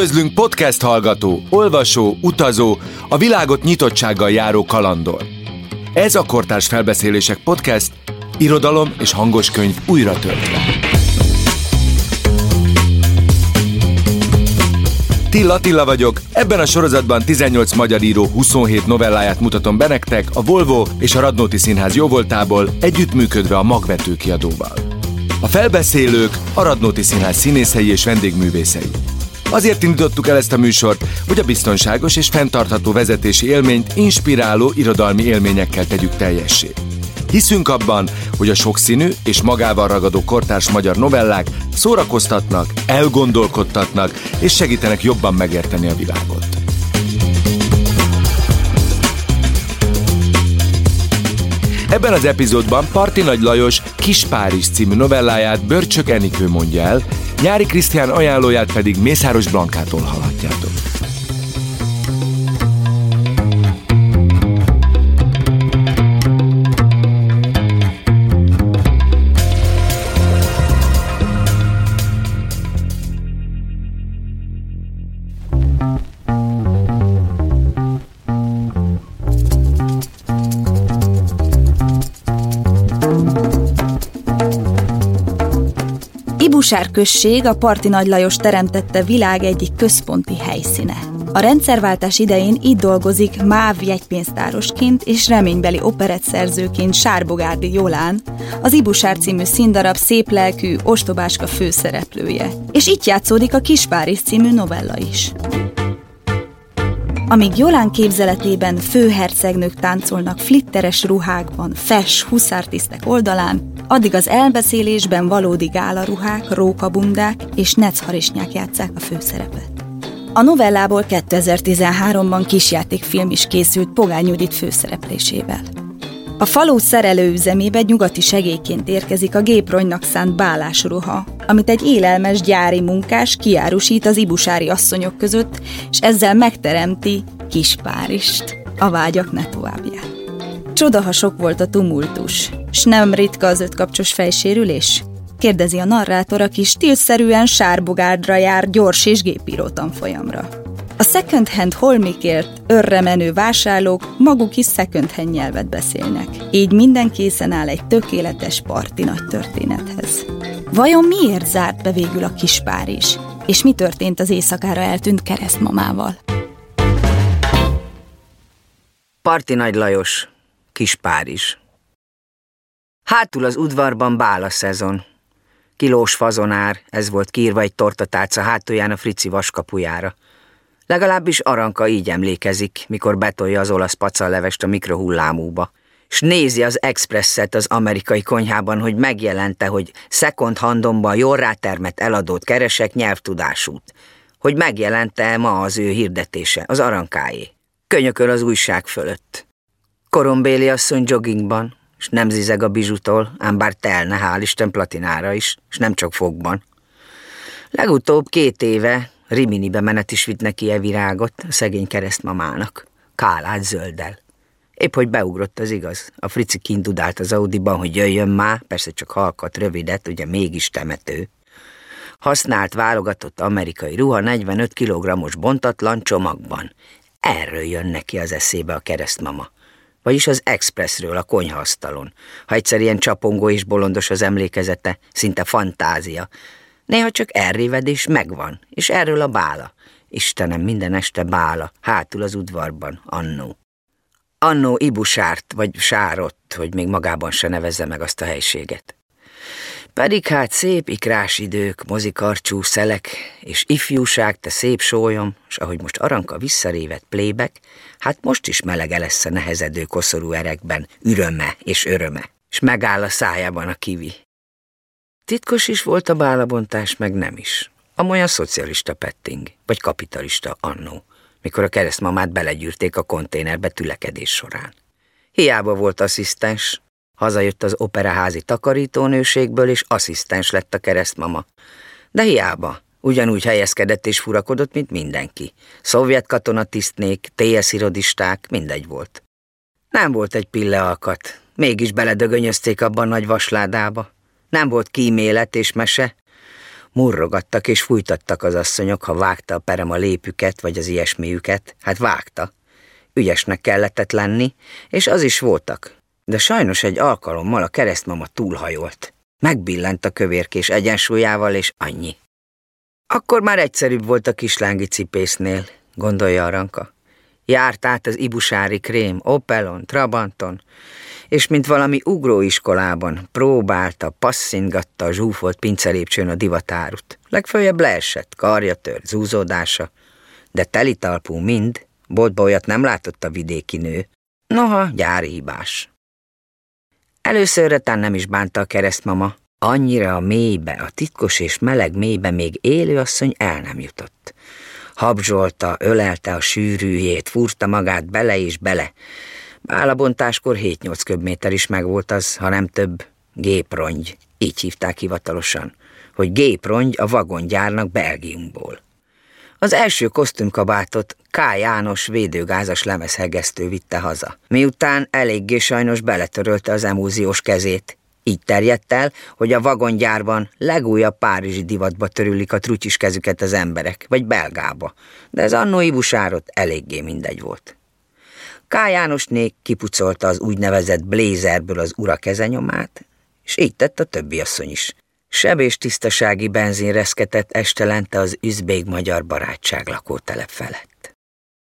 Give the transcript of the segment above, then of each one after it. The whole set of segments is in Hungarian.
Üdvözlünk podcast hallgató, olvasó, utazó, a világot nyitottsággal járó kalandor. Ez a Kortárs Felbeszélések Podcast, irodalom és hangos könyv újra töltve. Tilla Tilla vagyok, ebben a sorozatban 18 magyar író 27 novelláját mutatom be nektek a Volvo és a Radnóti Színház jóvoltából együttműködve a Magvető kiadóval. A felbeszélők a Radnóti Színház színészei és vendégművészei. Azért indítottuk el ezt a műsort, hogy a biztonságos és fenntartható vezetési élményt inspiráló irodalmi élményekkel tegyük teljessé. Hiszünk abban, hogy a sokszínű és magával ragadó kortárs magyar novellák szórakoztatnak, elgondolkodtatnak és segítenek jobban megérteni a világot. Ebben az epizódban Parti Nagy Lajos Kis Párizs című novelláját Börcsök Enikő mondja el, Nyári Krisztián ajánlóját pedig Mészáros Blankától hallhatjátok. Ibusár község a Parti Nagy Lajos teremtette világ egyik központi helyszíne. A rendszerváltás idején itt dolgozik MÁV jegypénztárosként és reménybeli operettszerzőként Sárbogárdi Jolán, az Ibusár című színdarab szép lelkű, ostobáska főszereplője. És itt játszódik a Kispáris című novella is. Amíg Jolán képzeletében főhercegnők táncolnak flitteres ruhákban, fes huszártisztek oldalán, addig az elbeszélésben valódi gálaruhák, rókabundák és necharisnyák játszák a főszerepet. A novellából 2013-ban kisjátékfilm is készült Pogány Judit főszereplésével. A falu szerelőüzemébe nyugati segélyként érkezik a gépronynak szánt bálásruha, amit egy élelmes gyári munkás kiárusít az ibusári asszonyok között, és ezzel megteremti Kispárist, a vágyak ne továbbját. Csoda, ha sok volt a tumultus, s nem ritka az ötkapcsos fejsérülés? Kérdezi a narrátor, aki stílszerűen sárbogárdra jár gyors és gépíró tanfolyamra. A second hand holmikért örre menő vásárlók maguk is second hand nyelvet beszélnek. Így minden készen áll egy tökéletes parti nagy történethez. Vajon miért zárt be végül a kis is? És mi történt az éjszakára eltűnt keresztmamával? Parti Nagy Lajos, Kis Párizs. Hátul az udvarban bála szezon. Kilós fazonár, ez volt kírva egy tortatárca hátulján a frici vaskapujára. Legalábbis Aranka így emlékezik, mikor betolja az olasz pacallevest a mikrohullámúba, és nézi az expresset az amerikai konyhában, hogy megjelente, hogy second handomban jól rátermett eladót keresek nyelvtudásút, hogy megjelente ma az ő hirdetése, az arankáé. Könyököl az újság fölött. Korombéli asszony joggingban, és nem zizeg a bizsutól, ám bár telne, hál' Isten platinára is, és nem csak fogban. Legutóbb két éve Riminibe menet is vitt neki e virágot a szegény keresztmamának, kálát zölddel. Épp hogy beugrott az igaz. A frici kint dudált az Audiban, hogy jöjjön már, persze csak halkat, rövidet, ugye mégis temető. Használt, válogatott amerikai ruha 45 kg-os bontatlan csomagban. Erről jön neki az eszébe a keresztmama vagyis az expressről a konyhaasztalon. Ha egyszer ilyen csapongó és bolondos az emlékezete, szinte fantázia. Néha csak elrévedés megvan, és erről a bála. Istenem, minden este bála, hátul az udvarban, annó. Annó Ibusárt, vagy Sárott, hogy még magában se nevezze meg azt a helységet. Pedig hát szép ikrás idők, mozikarcsú szelek, és ifjúság, te szép sólyom, és ahogy most Aranka visszarévet plébek, hát most is melege lesz a nehezedő koszorú erekben, üröme és öröme, és megáll a szájában a kivi. Titkos is volt a bálabontás, meg nem is. Amolyan szocialista petting, vagy kapitalista annó, mikor a keresztmamát belegyűrték a konténerbe tülekedés során. Hiába volt asszisztens, Hazajött az operaházi takarítónőségből, és asszisztens lett a keresztmama. De hiába, ugyanúgy helyezkedett és furakodott, mint mindenki. Szovjet katonatisztnék, TS irodisták, mindegy volt. Nem volt egy pille alkat, mégis beledögönyözték abban nagy vasládába. Nem volt kímélet és mese. Murrogattak és fújtattak az asszonyok, ha vágta a perem a lépüket, vagy az ilyesmiüket. Hát vágta. Ügyesnek kellett lenni, és az is voltak. De sajnos egy alkalommal a keresztmama túlhajolt. Megbillent a kövérkés egyensúlyával, és annyi. Akkor már egyszerűbb volt a kislángi cipésznél, gondolja Aranka. Járt át az ibusári krém, Opelon, Trabanton, és mint valami ugróiskolában próbálta, passzingatta a zsúfolt pincelépcsőn a divatárut. Legfőjebb leesett, karja tört, zúzódása, de telitalpú mind, boltba olyat nem látott a vidéki nő. Noha, gyári hibás. Előszörre tán nem is bánta a keresztmama, annyira a mélybe, a titkos és meleg mélybe még élő asszony el nem jutott. Habzsolta, ölelte a sűrűjét, furta magát bele és bele, Állabontáskor 7-8 köbméter is megvolt az, ha nem több, géprongy, így hívták hivatalosan, hogy géprongy a vagongyárnak Belgiumból. Az első kosztümkabátot K. János védőgázas lemezhegesztő vitte haza, miután eléggé sajnos beletörölte az emúziós kezét. Így terjedt el, hogy a vagongyárban legújabb párizsi divatba törülik a trutyis kezüket az emberek, vagy belgába, de ez annó ibusárot eléggé mindegy volt. K. Jánosnék kipucolta az úgynevezett blézerből az ura kezenyomát, és így tett a többi asszony is. Seb és tisztasági benzin reszketett estelente az üzbég-magyar barátság lakótelep felett.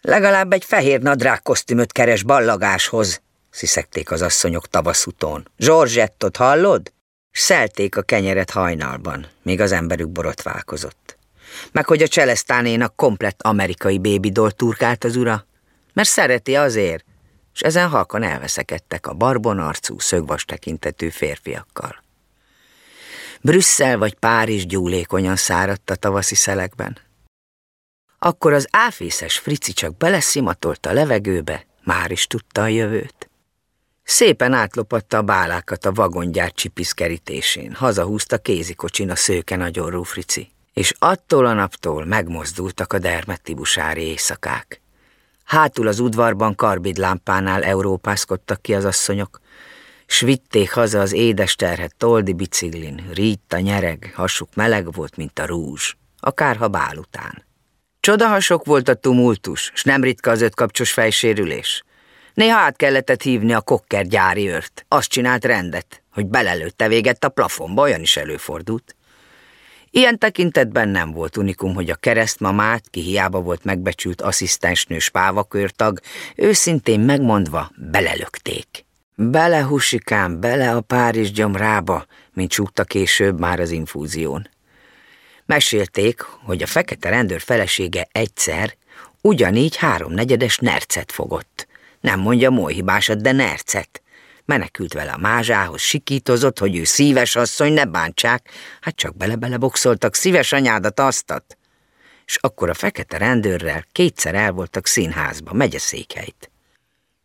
Legalább egy fehér nadrág kosztümöt keres ballagáshoz, sziszegték az asszonyok tavaszutón. Zsorzsettot hallod? S szelték a kenyeret hajnalban, míg az emberük borotválkozott. Meg hogy a cselesztánénak komplett amerikai bébidól turkált az ura, mert szereti azért, és ezen halkan elveszekedtek a barbon arcú, szögvas tekintetű férfiakkal. Brüsszel vagy Párizs gyúlékonyan száradt a tavaszi szelekben. Akkor az áfészes frici csak beleszimatolt a levegőbe, már is tudta a jövőt. Szépen átlopatta a bálákat a vagongyár csipiszkerítésén, hazahúzta kézikocsin a szőke nagyorú frici, és attól a naptól megmozdultak a dermettibusári éjszakák. Hátul az udvarban karbidlámpánál európászkodtak ki az asszonyok, s vitték haza az édes terhet toldi biciklin, a nyereg, hasuk meleg volt, mint a rúzs, akárha bál után. Csodahasok volt a tumultus, s nem ritka az ötkapcsos fejsérülés. Néha át kellett hívni a kokker gyári őrt. Azt csinált rendet, hogy belelőtte véget a plafonba, olyan is előfordult. Ilyen tekintetben nem volt unikum, hogy a keresztmamát, ki hiába volt megbecsült asszisztensnő spávakörtag, őszintén megmondva belelökték. Bele husikám, bele a Párizs gyomrába, mint csúgta később már az infúzión. Mesélték, hogy a fekete rendőr felesége egyszer ugyanígy háromnegyedes nercet fogott. Nem mondja molyhibásat, de nercet. Menekült vele a mázsához, sikítozott, hogy ő szíves asszony, ne bántsák, hát csak bele-bele boxoltak, szíves anyádat asztat. És akkor a fekete rendőrrel kétszer el voltak színházba, megyeszékhelyt.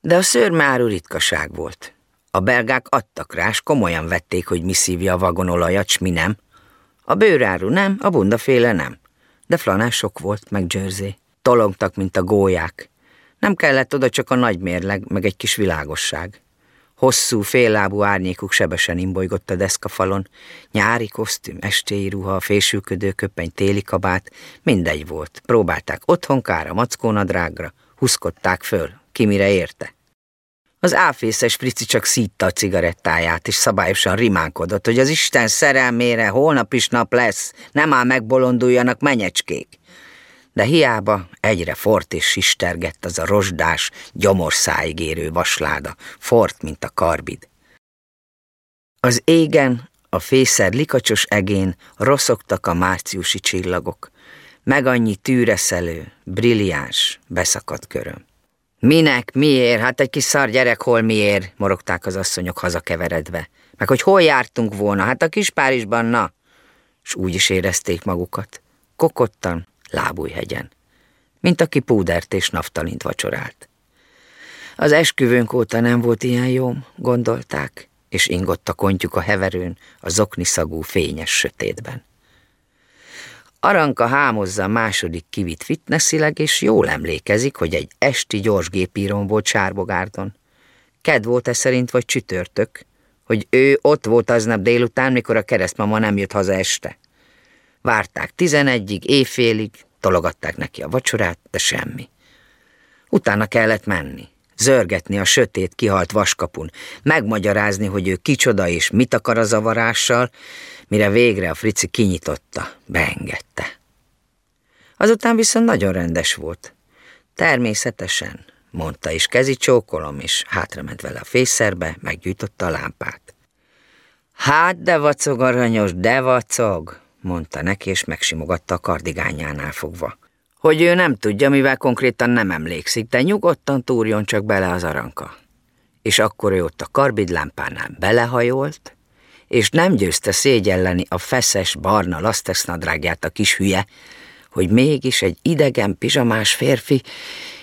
De a szőrmáru ritkaság volt. A belgák adtak rá, s komolyan vették, hogy mi szívja a vagonolajat, s mi nem. A bőráru nem, a bundaféle nem. De flanás sok volt, meg Jersey. Tolongtak, mint a gólyák. Nem kellett oda csak a nagy mérleg, meg egy kis világosság. Hosszú, féllábú árnyékuk sebesen imbolygott a deszkafalon, nyári kosztüm, estéi ruha, fésülködő köpeny, téli kabát, mindegy volt. Próbálták otthonkára, mackónadrágra, huszkodták föl, ki mire érte. Az áfészes Frici csak szítta a cigarettáját, és szabályosan rimánkodott, hogy az Isten szerelmére holnap is nap lesz, nem áll megbolonduljanak menyecskék de hiába egyre fort és sistergett az a rozsdás, gyomorszáig érő vasláda, fort, mint a karbid. Az égen, a fészer likacsos egén rosszogtak a márciusi csillagok, meg annyi tűreszelő, brilliáns, beszakadt köröm. Minek, miért? Hát egy kis szar gyerek hol miért? morogták az asszonyok hazakeveredve. Meg hogy hol jártunk volna? Hát a kis Párizsban, na! S úgy is érezték magukat. Kokottan, lábújhegyen, mint aki púdert és naftalint vacsorált. Az esküvőnk óta nem volt ilyen jó, gondolták, és ingott a kontjuk a heverőn, a zokni szagú fényes sötétben. Aranka hámozza a második kivit fitnessileg, és jól emlékezik, hogy egy esti gyors gépíron volt Sárbogárdon. Ked volt-e szerint, vagy csütörtök, hogy ő ott volt aznap délután, mikor a keresztmama nem jött haza este. Várták tizenegyig, éjfélig, tologatták neki a vacsorát, de semmi. Utána kellett menni, zörgetni a sötét, kihalt vaskapun, megmagyarázni, hogy ő kicsoda és mit akar a zavarással, mire végre a frici kinyitotta, beengedte. Azután viszont nagyon rendes volt. Természetesen, mondta, és kezi csókolom, és hátrament vele a fészerbe, meggyújtotta a lámpát. Hát, de vacog, aranyos, de vacog, mondta neki, és megsimogatta a kardigányánál fogva. Hogy ő nem tudja, mivel konkrétan nem emlékszik, de nyugodtan túrjon csak bele az aranka. És akkor ő ott a karbidlámpánál belehajolt, és nem győzte szégyelleni a feszes, barna lasztexnadrágját a kis hülye, hogy mégis egy idegen, pizsamás férfi,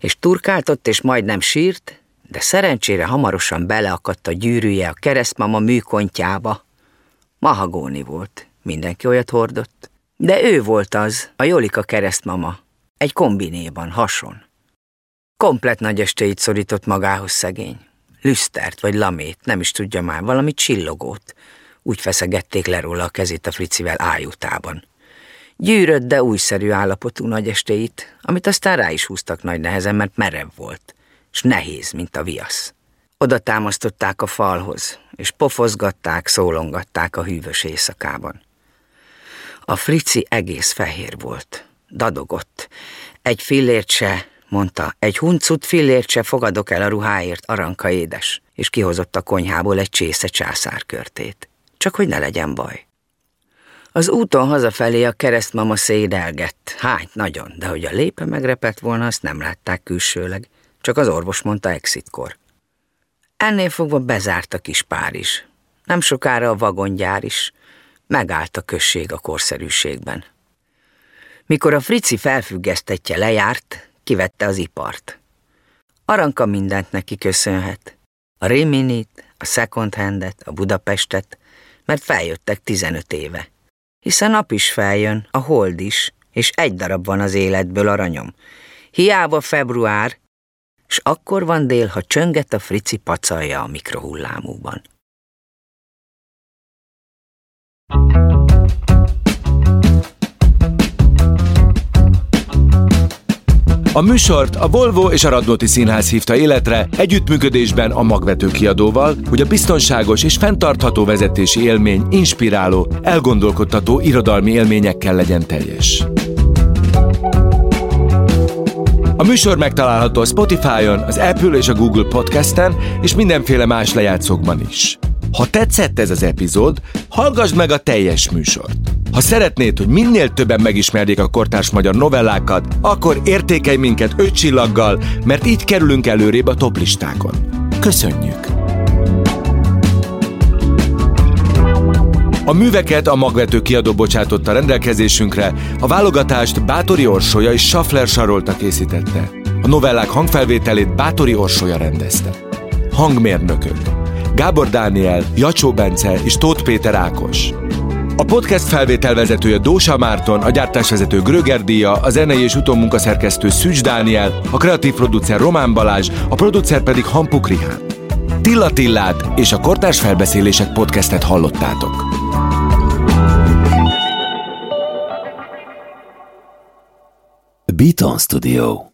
és turkáltott, és majdnem sírt, de szerencsére hamarosan beleakadt a gyűrűje a keresztmama műkontjába. Mahagóni volt, mindenki olyat hordott. De ő volt az, a Jolika keresztmama, egy kombinéban, hason. Komplet nagy estéit szorított magához szegény. Lüsztert vagy lamét, nem is tudja már, valami csillogót. Úgy feszegették le róla a kezét a fricivel ájutában. Gyűrött, de újszerű állapotú nagy estéit, amit aztán rá is húztak nagy nehezen, mert merev volt, és nehéz, mint a viasz. Oda támasztották a falhoz, és pofozgatták, szólongatták a hűvös éjszakában. A frici egész fehér volt, dadogott. Egy fillért se, mondta, egy huncut fillért se fogadok el a ruháért, aranka édes, és kihozott a konyhából egy csésze császárkörtét. Csak hogy ne legyen baj. Az úton hazafelé a keresztmama szédelgett. Hány, nagyon, de hogy a lépe megrepett volna, azt nem látták külsőleg. Csak az orvos mondta exitkor. Ennél fogva bezárt a kis pár is. Nem sokára a vagongyár is. Megállt a község a korszerűségben. Mikor a frici felfüggesztetje lejárt, kivette az ipart. Aranka mindent neki köszönhet. A Riminit, a Second Handet, a Budapestet, mert feljöttek 15 éve. Hisz a nap is feljön, a hold is, és egy darab van az életből aranyom. Hiába február, s akkor van dél, ha csönget a frici pacalja a mikrohullámúban. A műsort a Volvo és a Radnóti Színház hívta életre együttműködésben a magvető kiadóval, hogy a biztonságos és fenntartható vezetési élmény inspiráló, elgondolkodtató irodalmi élményekkel legyen teljes. A műsor megtalálható a Spotify-on, az Apple és a Google Podcast-en és mindenféle más lejátszókban is. Ha tetszett ez az epizód, hallgassd meg a teljes műsort. Ha szeretnéd, hogy minél többen megismerjék a kortárs magyar novellákat, akkor értékelj minket öt csillaggal, mert így kerülünk előrébb a toplistákon. Köszönjük! A műveket a magvető kiadó bocsátotta rendelkezésünkre, a válogatást Bátori Orsolya és Schaffler Sarolta készítette. A novellák hangfelvételét Bátori Orsolya rendezte. Hangmérnökök Gábor Dániel, Jacsó Bence és Tóth Péter Ákos. A podcast felvételvezetője Dósa Márton, a gyártásvezető Gröger Díja, a zenei és utómunkaszerkesztő Szűcs Dániel, a kreatív producer Román Balázs, a producer pedig Hampuk Rihán. Tilla Tillát és a Kortárs Felbeszélések podcastet hallottátok. Beaton Studio